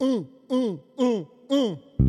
um, um, um, um.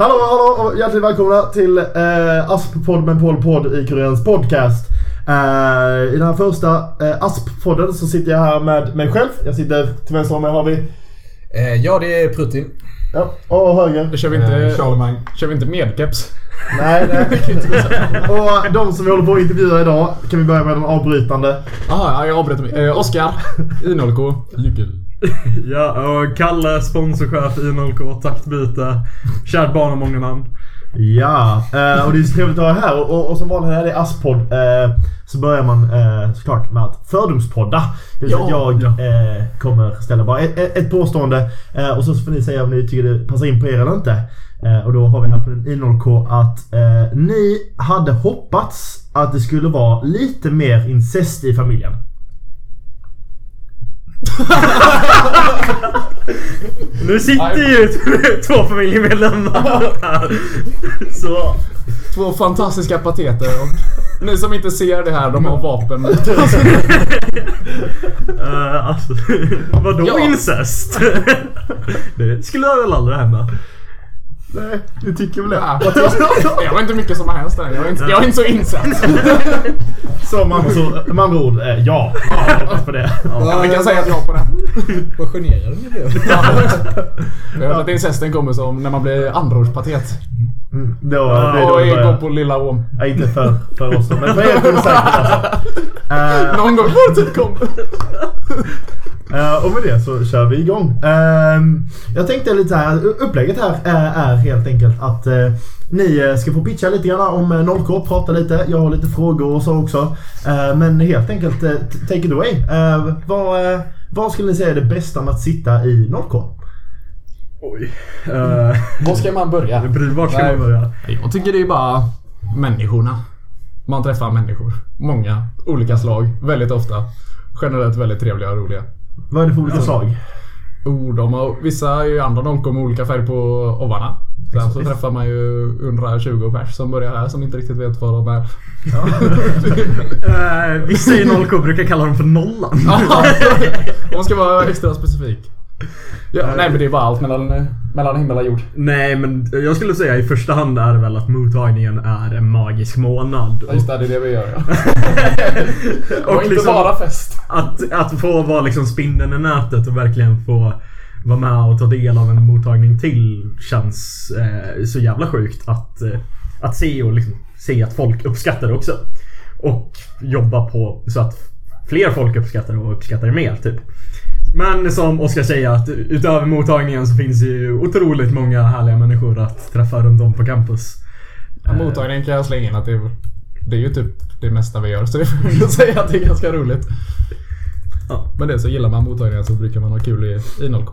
Hallå, hallå och hjärtligt välkomna till eh, Asp-podd med Paul Podd i Kuriens podcast. Eh, I den här första eh, Asp-podden så sitter jag här med mig själv. Jag sitter till vänster om mig har vi... Eh, ja, det är Prutin. Ja, och höger. Då kör vi inte, Eh, Charlemagne. Kör vi inte medkeps? Nej, nej. och de som vi håller på att intervjua idag kan vi börja med den avbrytande. Jaha, ja, jag avbryter mig. Eh, Oskar. I0K. Jyckel. Ja, och Kalle, sponsorchef i 0K, taktbyte. Kärt barn har många namn. Ja, eh, och det är så trevligt att er här. Och, och, som vanligt när det är Asp-podd eh, så börjar man eh, såklart med att fördomspodda. Det vill säga att jag eh, kommer ställa bara ett, ett, påstående och så får ni säga om ni tycker det passar in på er eller inte. Och då har vi här på den I0K att ni hade hoppats att det skulle vara lite mer incest i familjen. Nu sitter ju två familjemedlemmar här. Så. Två fantastiska pateter och ni som inte ser det här, de har vapen mot oss. Uh, alltså, vadå Ja. incest? det skulle väl aldrig hända. Nej, ni tycker väl det? Ja, Jag har inte mycket som har hänt där. Jag är inte, jag är inte så insatt. Så ord- med andra ord, eh, ja. ja. jag på det. Ja, vi kan säga att jag på det. Vad generad ni blev. Jag hört att incesten kommer som när man blir andraordspatet. Mm, då, Ja, det är då Och det går på Lilla Åm. Ja, inte för, för oss då, men för er säkert alltså. Någon gång vår tid kommer. Eh, och med det så kör vi igång. Ehm, jag tänkte lite här, upplägget här är, är helt enkelt att eh, ni eh, ska få pitcha lite grann om eh, 0K, prata lite. Jag har lite frågor och så också. Men helt enkelt, take it away. Vad, vad skulle ni säga är det bästa med att sitta i 0K? Oj. Uh, Var ska man börja? Vart ska Nej. man börja? Jag tycker det är bara människorna. Man träffar människor. Många olika slag. Väldigt ofta. Generellt väldigt trevliga och roliga. Vad är det för olika slag? Oh, de har, vissa är ju andra de kommer med olika färg på ovarna. Sen så träffar man ju 120 pers som börjar här som inte riktigt vet vad de är. Uh, vissa i 0K brukar kalla dem för Nollan. Om man ska vara extra specifik. Ja, nej men det är bara allt mellan, mellan himmel och jord. Nej men jag skulle säga i första hand är väl att mottagningen är en magisk månad. Ja, just det, det är det vi gör ja. och Och inte liksom bara fest. att, att få vara liksom spindeln i nätet och verkligen få vara med och ta del av en mottagning till känns eh, så jävla sjukt att, eh, att se och liksom, se att folk uppskattar det också. Och jobba på så att fler folk uppskattar det och uppskattar det mer typ. Men som Oskar säger att utöver mottagningen så finns det ju otroligt många härliga människor att träffa runt om på campus. Ja, mottagningen kan jag slänga in att det, är- det är ju typ det mesta vi gör. Så det får jag säga att det är ganska roligt. Ja. Men det så gillar man mottagningen så brukar man ha kul i, i 0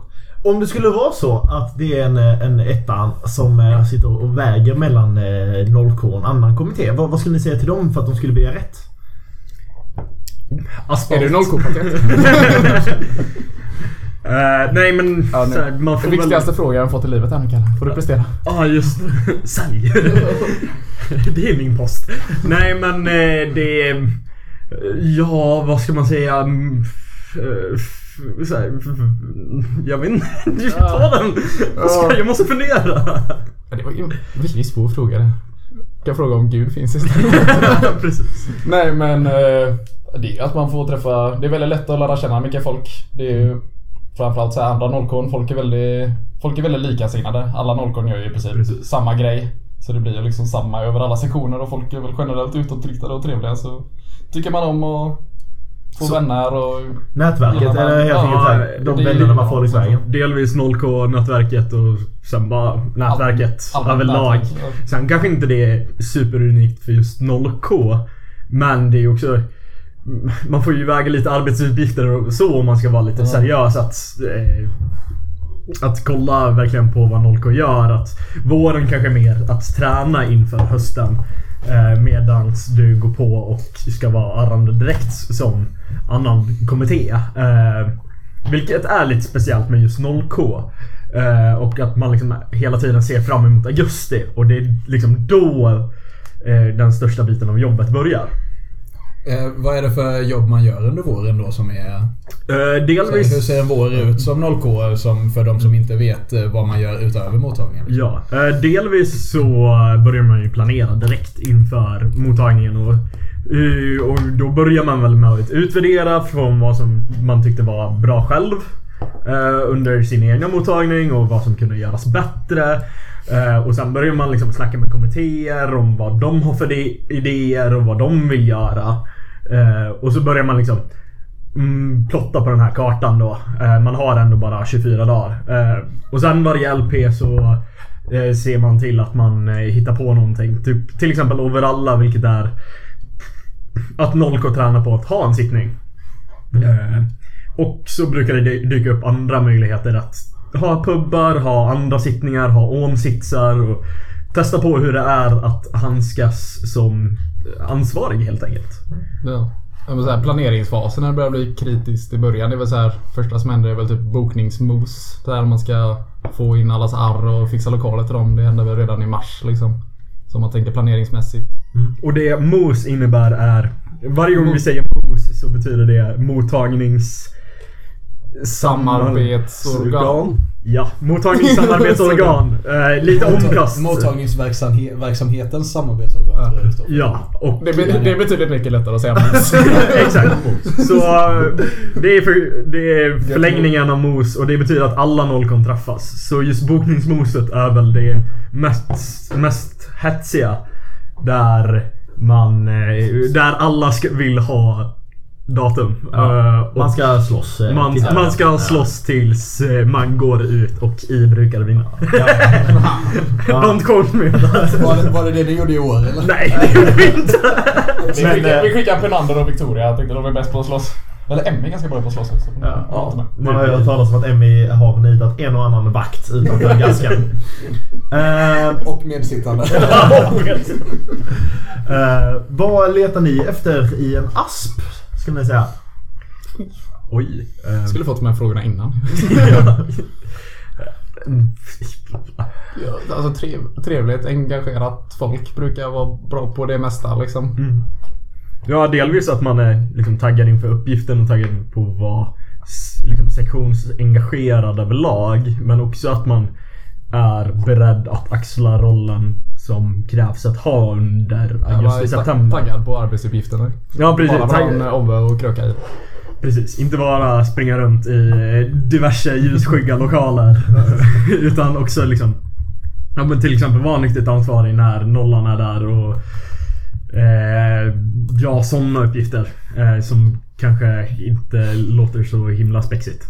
Om det skulle vara så att det är en, eh, en etta som eh, sitter och väger mellan eh, 0K och en annan kommitté. Vad, vad skulle ni säga till dem för att de skulle välja rätt? Asfalt. Är du 0 paket Eh, nej men Ja, nu. så här, man Den får viktigaste väl... frågan jag har fått i livet här Kalle. Får du prestera? Ja ah, just Sälj. det är min post. Nej men eh, det är... Ja vad ska man säga? Mm, eh, så här, f- jag vet inte. Du ta den. Jag måste fundera. Ja, det var ju en väldigt svår fråga det. Kan fråga om Gud finns istället. Precis. Nej men det är att man får träffa, det är väldigt lätt att lära känna mycket folk. Det är ju framförallt så här andra 0 folk är väldigt, folk är väldigt likasinnade. Alla 0 gör ju i princip Precis. samma grej. Så det blir ju liksom samma över alla sektioner och folk är väl generellt utåtriktade och trevliga så tycker man om att få vänner och Nätverket Ja, är helt ja, enkelt så här, de vännerna man får längs vägen. Delvis 0K-nätverket och sen bara nätverket Allmänt överlag. nätverk, ja. Sen kanske inte det är superunikt för just 0K. Men det är ju också... Man får ju väga lite arbetsuppgifter och så om man ska vara lite Ja. seriös att... Eh, att kolla verkligen på vad 0K gör. Att våren kanske är mer att träna inför hösten. Eh, medans du går på och ska vara arrande direkt som annan kommitté. Eh, vilket är lite speciellt med just 0K. Eh, och att man liksom hela tiden ser fram emot augusti. Och det är liksom då eh, den största biten av jobbet börjar. Eh, vad är det för jobb man gör under våren då som är... Eh, Så delvis... hur ser en vår ut som 0K som för de som inte vet eh, vad man gör utöver mottagningen? Ja, eh, delvis så börjar man ju planera direkt inför mottagningen. Och, eh, och då börjar man väl med att utvärdera från vad som man tyckte var bra själv eh, under sin egna mottagning och vad som kunde göras bättre. Eh, och sen börjar man liksom snacka med kommittéer om vad de har för idéer och vad de vill göra. Eh, och så börjar man liksom mm, plotta på den här kartan då. Eh, man har ändå bara 24 dagar. Eh, och sen varje LP så eh, ser man till att man eh, hittar på någonting. Typ, till exempel Overalla vilket är att Nolko tränar på att ha en sittning. Eh, och så brukar det dyka upp andra möjligheter att ha pubbar, ha andra sittningar, ha omsitsar och testa på hur det är att handskas som ansvarig helt enkelt. Ja. Men så här, planeringsfasen när det börjar bli kritiskt i början. Det är väl så här, första som händer är väl typ bokningsmos. Där man ska få in allas arr och fixa lokaler till dem. Det händer väl redan i mars liksom. Så man tänker planeringsmässigt. Och det MOS innebär är... Varje gång vi säger MOS så betyder det mottagnings... Samarbetsorgan. Ja, mottagningssamarbetsorgan. eh, lite omkast. Mottagningsverksamhetens samarbetsorgan tror jag det står. Ja, och... Det, be- det är betydligt mycket lättare att säga. Exakt. Så eh, det är, för, det är förlängningen av MOS och det betyder att alla nollkon träffas. Så just bokningsmoset är väl det mest, mest hetsiga. Där man... eh, Där alla ska, vill ha datum. Eh, och Man ska slåss. eh, man, tillsammans. man ska slåss tills eh, man går ut och I brukar vinna. Don't quote me. Var det, var det det ni gjorde i år eller? Nej, det gjorde vi inte. Vi skickar Penander och Victoria. Jag tänkte de är bäst på att slåss. Eller Emmy är ganska bra på att slåss också. Ja. Ja. Man har ju hört talas om att Emmy har nitat en och annan vakt utanför gasken. Eh, Och medsittande. eh, vad letar ni efter i en asp? Skulle ni säga? Oj. eh, Skulle fått de här frågorna innan. Ja, alltså trev, trevligt, engagerat folk brukar vara bra på det mesta liksom. Mm. Ja, delvis att man är liksom taggad inför uppgiften och taggad på att vara liksom sektionsengagerad överlag. Men också att man är beredd att axla rollen som krävs att ha under Jag var ta- augusti-september. taggad på arbetsuppgifterna. Ja, precis. Bara vara Tagg- en Ove och kröka i. Precis, inte bara springa runt i diverse ljusskygga lokaler. utan också liksom Ja men till exempel vara nyttigt ansvarig när nollan är där och eh, Ja, sådana uppgifter. Eh, som kanske inte låter så himla spexigt.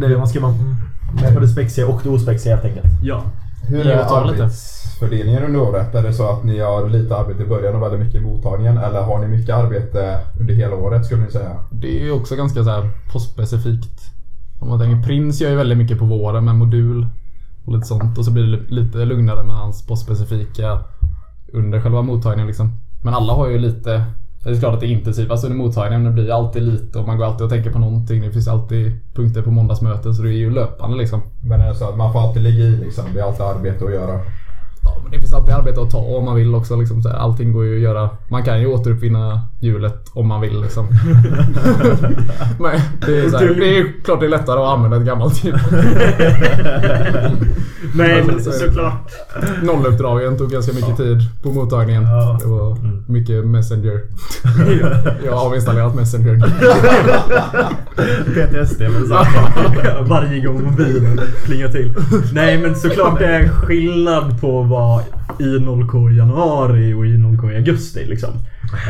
Det, man ska vara med på det spexiga och det ospexiga helt enkelt. Ja. Hur är arbetsfördelningen under året? Är det så att ni har lite arbete i början och väldigt mycket i mottagningen? Eller har ni mycket arbete under hela året skulle ni säga? Det är ju också ganska så här postspecifikt. Om man tänker Prins gör ju väldigt mycket på våren med modul och lite sånt. Och så blir det lite lugnare med hans postspecifika under själva mottagningen liksom. Men alla har ju lite det är klart att det är intensivast under alltså, mottagningen det blir alltid lite och man går alltid och tänker på någonting. Det finns alltid punkter på måndagsmöten så det är ju löpande liksom. Men är det så att man får alltid ligga i liksom? Det är alltid arbete att göra? Ja, men det finns alltid arbete att ta om man vill också. Liksom, så här. Allting går ju att göra. Man kan ju återuppfinna hjulet om man vill. Liksom. men det, är så här, det är ju klart det är lättare att använda ett gammalt hjul. Nej men så såklart. Nolluppdragen tog ganska mycket tid på mottagningen. Ja. Det var mycket Messenger. Jag har avinstallerat Messenger. PTSD men så. Varje gång mobilen plingar till. Nej men såklart det är skillnad på vara i 0K i januari och i 0K i augusti liksom.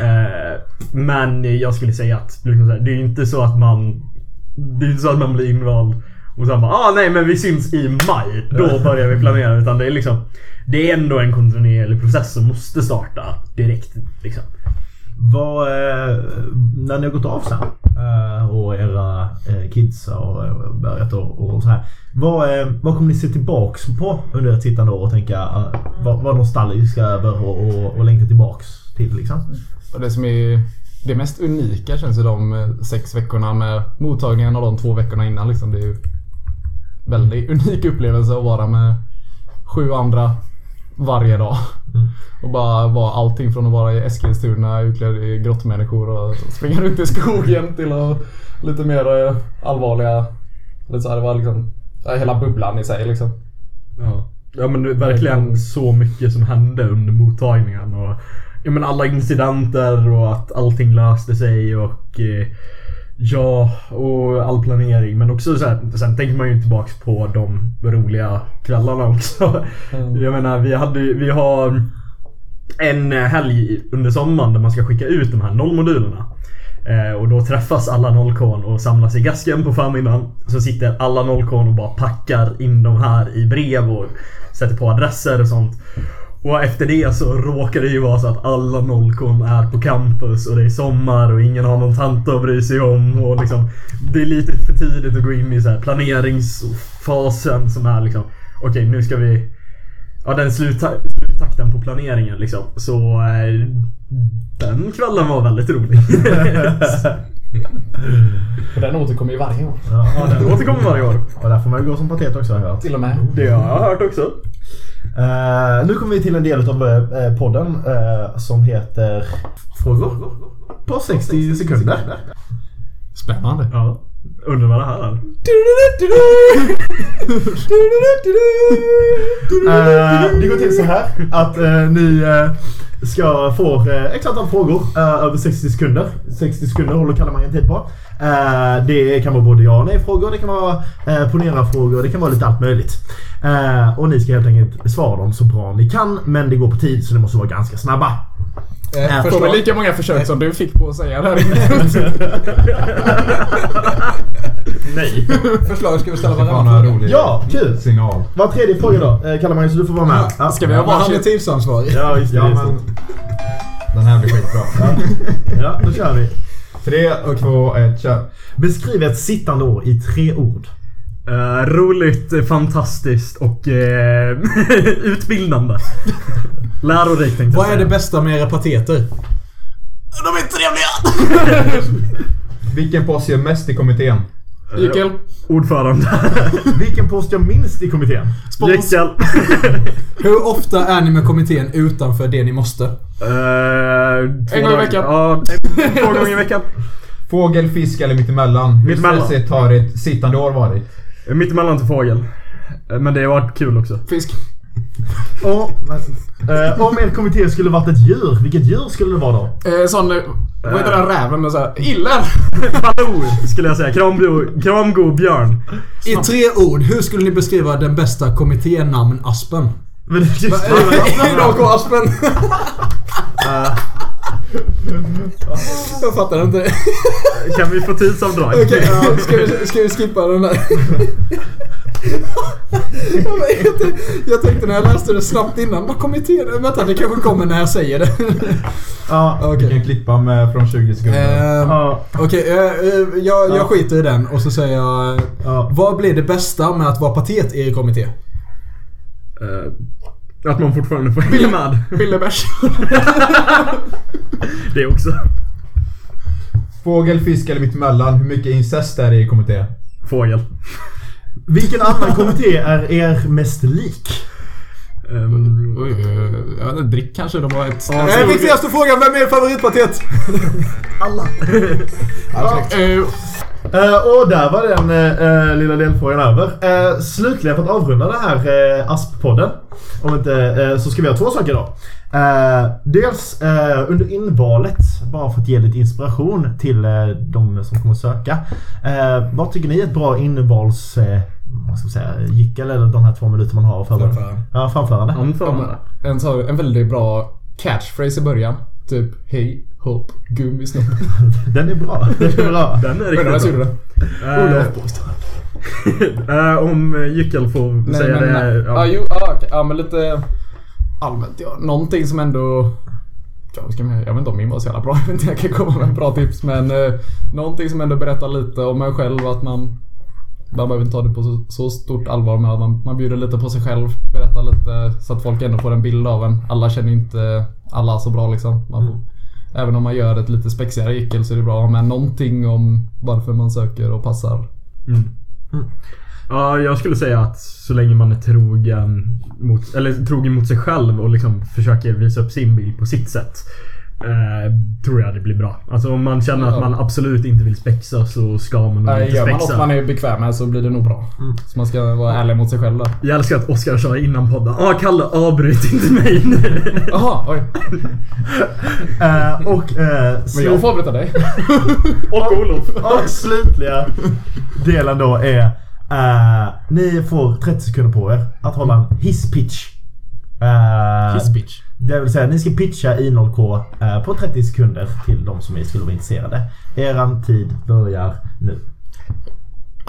Eh, men jag skulle säga att liksom, det är inte så att man Det är inte så att man blir invald och sen bara ah nej men vi syns i maj. Då börjar vi planera. Utan det är liksom Det är ändå en kontinuerlig process som måste starta direkt. Liksom. Vad, eh, när ni har gått av sen eh, och era eh, kids har börjat och, och så här. Vad, vad kommer ni se tillbaks på under ett sittande år och tänka uh, vad, vad nostalgiska över och, och, och längta tillbaks till liksom? Och det som är det mest unika känns ju de sex veckorna med mottagningen och de två veckorna innan liksom. Det är ju väldigt unik upplevelse att vara med sju andra varje dag. Mm. Och bara vara allting från att vara i Eskilstuna utklädd i grottmänniskor och springa runt i skogen till att lite mer eh, allvarliga... Lite så här, det var liksom hela bubblan i sig liksom. Ja. ja men det är verkligen så mycket som hände under mottagningen. Och, ja, men alla incidenter och att allting löste sig och eh, Ja, och all planering. Men också så här, sen tänker man ju tillbaks på de roliga kvällarna också. Mm. Jag menar, vi, hade, vi har en helg under sommaren där man ska skicka ut de här nollmodulerna. Eh, och då träffas alla nollkorn och samlas i gasken på förmiddagen. Så sitter alla nollkorn och bara packar in de här i brev och sätter på adresser och sånt. Och efter det så råkar det ju vara så att alla nollkon är på campus och det är sommar och ingen har någon tanta att bry sig om. Och liksom, det är lite för tidigt att gå in i så här planeringsfasen som är liksom Okej, nu ska vi... Ja, den slutta, sluttakten på planeringen liksom. Så eh, den kvällen var väldigt rolig. Och den återkommer ju varje år. Ja, Den återkommer varje år. och där får man ju gå som patet också har jag hört. Till och med. Det har jag hört också. Eh, nu kommer vi till en del av eh, podden eh, som heter Frågor på 60 sekunder. Spännande. Ja. Undrar vad det här är. Eh, det går till så här att eh, ni eh, ska få eh, x antal frågor eh, över 60 sekunder. 60 sekunder håller Kalle Mange en tid på. Eh, det kan vara både ja och nej frågor, det kan vara eh, ponera frågor, det kan vara lite allt möjligt. Eh, och ni ska helt enkelt svara dem så bra ni kan, men det går på tid så ni måste vara ganska snabba. Eh, förstår. Får vi lika många försök som du fick på att säga där inne? Nej. Förslag ska vi ställa Det var varandra några frågor? rolig Ja, kul! signal. Var tredje fråga då? Eh, Kalle Mange, så du får vara med. Ja. Ska vi Ja, ha varsin? tidsansvarig. Ja, just det. Ja, det. men den här blir skitbra. Ja, då kör vi. Tre, två, ett, kör. Beskriv ett sittande år i tre ord. Eh, roligt, fantastiskt och eh, utbildande. Lärorikt tänkte Vad är det bästa med era pateter? De är trevliga! Vilken post gör mest i kommittén? Jickel. Ordförande. Vilken post jag minst i kommittén? Jeckel. Hur ofta är ni med kommittén utanför det ni måste? Eh, två En gång i veckan. Ja, två gånger i veckan. Fågel, fisk eller mittemellan? Hur Mittemellan. stressigt har ett sittande år varit? Mittemellan till fågel. Eh, Men det har varit kul också. Fisk. Och, eh, om er kommitté skulle varit ett djur, vilket djur skulle det vara då? Eh, sån... eh, Vad heter den räven med såhär... Iller! Baloo skulle jag säga. Kramgo, kramgo björn. I tre ord, hur skulle ni beskriva den bästa kommitténamn Aspen? Men det just AK Aspen! Jag fattar inte. Kan vi få tidsavdrag? Okej, ja, ska, vi, ska vi skippa den där? Jag, vet, jag tänkte när jag läste det snabbt innan, vad kommittén? Vänta, det kanske kommer när jag säger det. Ja, Vi Okej. kan klippa med från 20 sekunder. Ehm, ja, Okej, eh, eh, jag, jag skiter i den och så säger jag... ja. Vad blir det bästa med att vara patet i kommitté? Att man fortfarande får hänga med. Billebärs. Det också. Fågel, fisk eller mittemellan? Hur mycket incest är det i kommittén? Fågel. Vilken annan kommitté är er mest lik? Ehm, Oj, jag vet inte, drick kanske de var ett... Ja. Eh, viktigaste frågan, vem är er favoritpatet? Alla. Eh, Eh, och där var den eh, lilla delfrågan över. Uh, slutligen för att avrunda den här uh, ASP-podden. Om inte, så ska vi ha två saker då. Dels under invalet, bara för att ge lite inspiration till uh, de som kommer att söka. Uh, vad tycker ni är ett bra invals... Uh, vad ska man säga? Jickel eller de här två minuter man har förbereda? Framförande. Ja, framförande. anförande. en, en väldigt bra catchphrase i början. Typ hej, hopp, gummisnopp. Den är bra. Den är bra. Den är riktigt som bra. det? Eh, om eh, Jyckel får Nej, säga men, det. ja. Ja. jo, ja, okej. ja, men lite allmänt ja. Någonting som ändå Ja, vad ska jag vet inte om min var så jävla bra. Jag inte, jag kan komma med bra tips. Men eh, någonting som ändå berättar lite om mig själv. Att man, man behöver inte ta det på så, så stort allvar. Men att man, man bjuder lite på sig själv. Berättar lite så att folk ändå får en bild av en. Alla känner inte alla så bra liksom. Man får, Även om man gör ett lite spexigare gyckel så är det bra att ha med någonting om varför man söker och passar. Mm. Ja, jag skulle säga att så länge man är trogen mot, eller trogen mot sig själv och liksom försöker visa upp sin bild på sitt sätt. Eh, tror jag det blir bra. Alltså om man känner att man absolut inte vill spexa så ska man nog inte gör man något spexa. man är bekväm med så blir det nog bra. Så man ska vara ärlig mot sig själv där. Jag älskar att Oskar sa innan podden. Ja, Kalle avbryt inte mig nu. Jaha, oj. Eh, och, eh, Men jag får avbryta dig. Och Olof. och slutliga delen då är eh, ni får 30 sekunder på er att hålla en hisspitch. Uh, Hisspitch. Det vill säga ni ska pitcha I0K eh, på 30 sekunder till de som skulle vara intresserade. Eran tid börjar nu.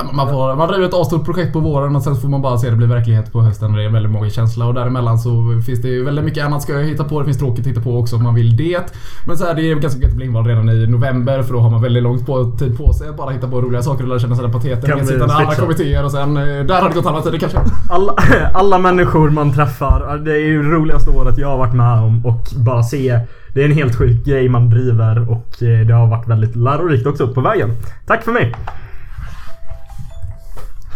Man, får, man driver ett asstort projekt på våren och sen får man bara se det bli verklighet på hösten. Det är väldigt magkänsla och däremellan så finns det ju väldigt mycket annat ska jag hitta på. Det finns tråkigt att hitta på också om man vill det. Men så här, det är ganska gött att bli invald redan i november för då har man väldigt långt på, tid på sig att bara hitta på roliga saker och lära känna sina pateter. Kan Kan vi sitta i andra kommittéer och sen eh, där har det gått andra tider kanske. Alla, alla människor man träffar. Det är ju det roligaste året jag har varit med om och bara se. Det är en helt sjuk grej man driver och eh, det har varit väldigt lärorikt också på vägen. Tack för mig!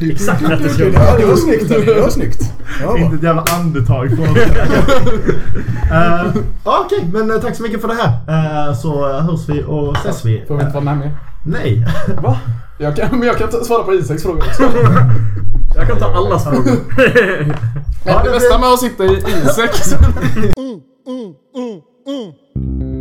Exakt 30 sekunder. Ja, det var snyggt. Det var snyggt. Ja, Inte ett jävla andetag från uh, Okej, men eh, tack så mycket för det här. Eh, så hörs vi och ses vi. Får vi inte vara med mer? Nej. Jag kan, men jag kan svara på Isaks fråga också. Jag kan ta allas frågor. Men det bästa med att sitta i Isak mm, mm, mm.